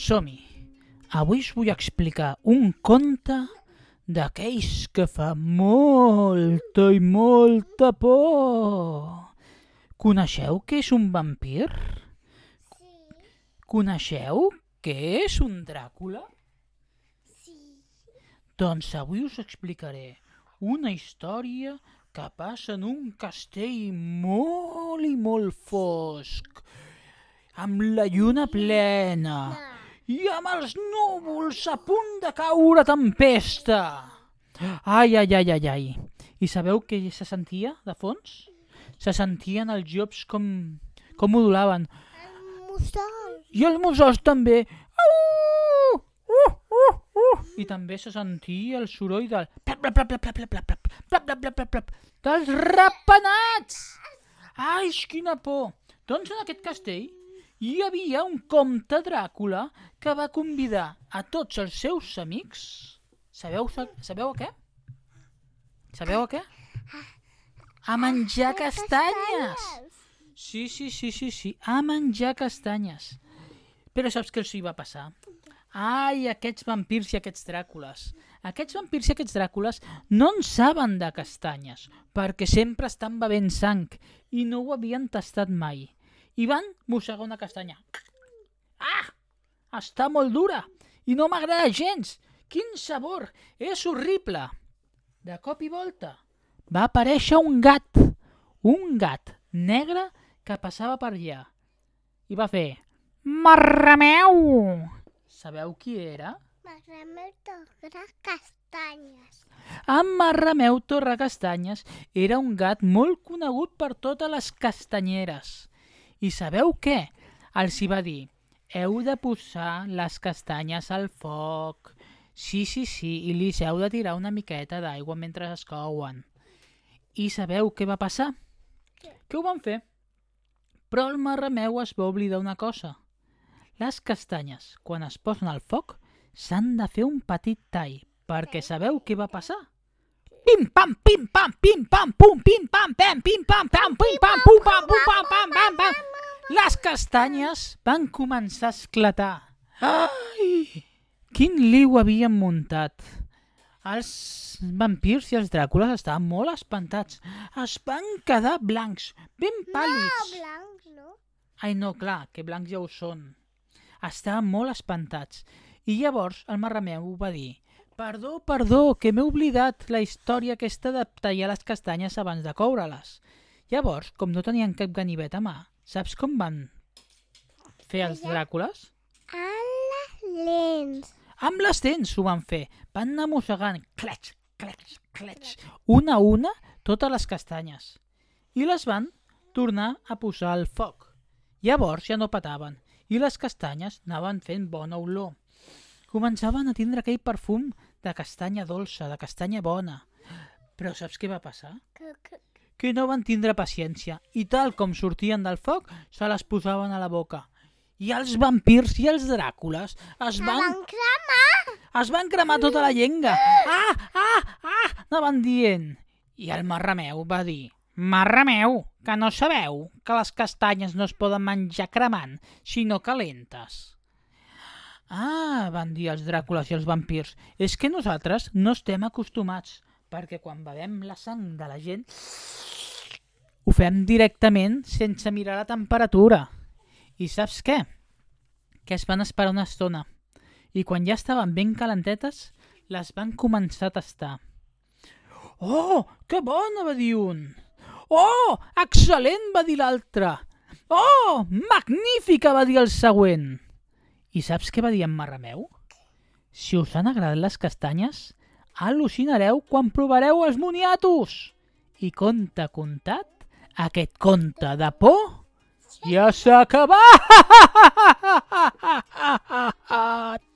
Som-hi. Avui us vull explicar un conte d'aquells que fa molta i molta por. Coneixeu què és un vampir? Sí, Coneixeu què és un Dràcula? sí. Doncs avui us explicaré una història que passa en un castell molt i molt fosc, amb la lluna plena i amb els núvols a punt de caure tempesta. Ai, ai, ai, ai, ai. I sabeu què se sentia de fons? Se sentien els llops com, com modulaven. El mussol. I els mussols també. Au! Uh, uh, uh. I també se sentia el soroll del plap, plap, plap, plap, plap, plap, plap, plap, plap, plap, plap, plap, dels rapenats. Ai, quina por. Doncs en aquest castell hi havia un comte Dràcula que va convidar a tots els seus amics. Sabeu, sabeu a què? Sabeu a què? A menjar castanyes. Sí, sí, sí, sí, sí, a menjar castanyes. Però saps què els hi va passar? Ai, aquests vampirs i aquests dràcules. Aquests vampirs i aquests dràcules no en saben de castanyes, perquè sempre estan bevent sang i no ho havien tastat mai. I van mossegar una castanya. Ah! Està molt dura i no m'agrada gens. Quin sabor! És horrible! De cop i volta va aparèixer un gat, un gat negre que passava per allà. I va fer... Marrameu! Sabeu qui era? M'agrada tocar castanyes. En Marrameu Torre Castanyes era un gat molt conegut per totes les castanyeres. I sabeu què? Els hi va dir, heu de posar les castanyes al foc. Sí, sí, sí, i li heu de tirar una miqueta d'aigua mentre es couen. I sabeu què va passar? Què? Ho van fer? Però el Marrameu es va oblidar una cosa. Les castanyes, quan es posen al foc, s'han de fer un petit tall, perquè sabeu què va passar? Pim pam, pim pam, pim pam, pum, pim pam, pam, pim pam, pam, pim pam, pum pam, pum pam, pam, pam, pam. Les castanyes van començar a esclatar. Ai! Quin liu havien muntat. Els vampirs i els dràcules estaven molt espantats. Es van quedar blancs, ben No, pàl·lids. blanc, no? Ai, no, clar, que blancs ja ho són. Estaven molt espantats. I llavors el Marrameu va dir Perdó, perdó, que m'he oblidat la història aquesta de tallar les castanyes abans de coure-les. Llavors, com no tenien cap ganivet a mà, saps com van fer els dràcules? A les lents. Amb les dents ho van fer. Van anar mossegant, clec, clec, clec, una a una, totes les castanyes. I les van tornar a posar al foc. Llavors ja no petaven i les castanyes anaven fent bona olor. Començaven a tindre aquell perfum de castanya dolça, de castanya bona. Però saps què va passar? Que, que, Que no van tindre paciència i tal com sortien del foc, se les posaven a la boca. I els vampirs i els dràcules es van van cremar. es van cremar tota la llenga. Ah, ah, ah, anaven dient. I el Marrameu va dir, Marrameu, que no sabeu que les castanyes no es poden menjar cremant, sinó calentes. Ah, van dir els dràcules i els vampirs, és que nosaltres no estem acostumats, perquè quan bevem la sang de la gent ho fem directament sense mirar la temperatura. I saps què? Que es van esperar una estona i quan ja estaven ben calentetes, les van començar a tastar. Oh, que bona, va dir un. Oh, excel·lent, va dir l'altre. Oh, magnífica, va dir el següent. I saps què va dir en Marrameu? Si us han agradat les castanyes, al·lucinareu quan provareu els moniatos. I conte contat, aquest conte de por ja s'ha acabat!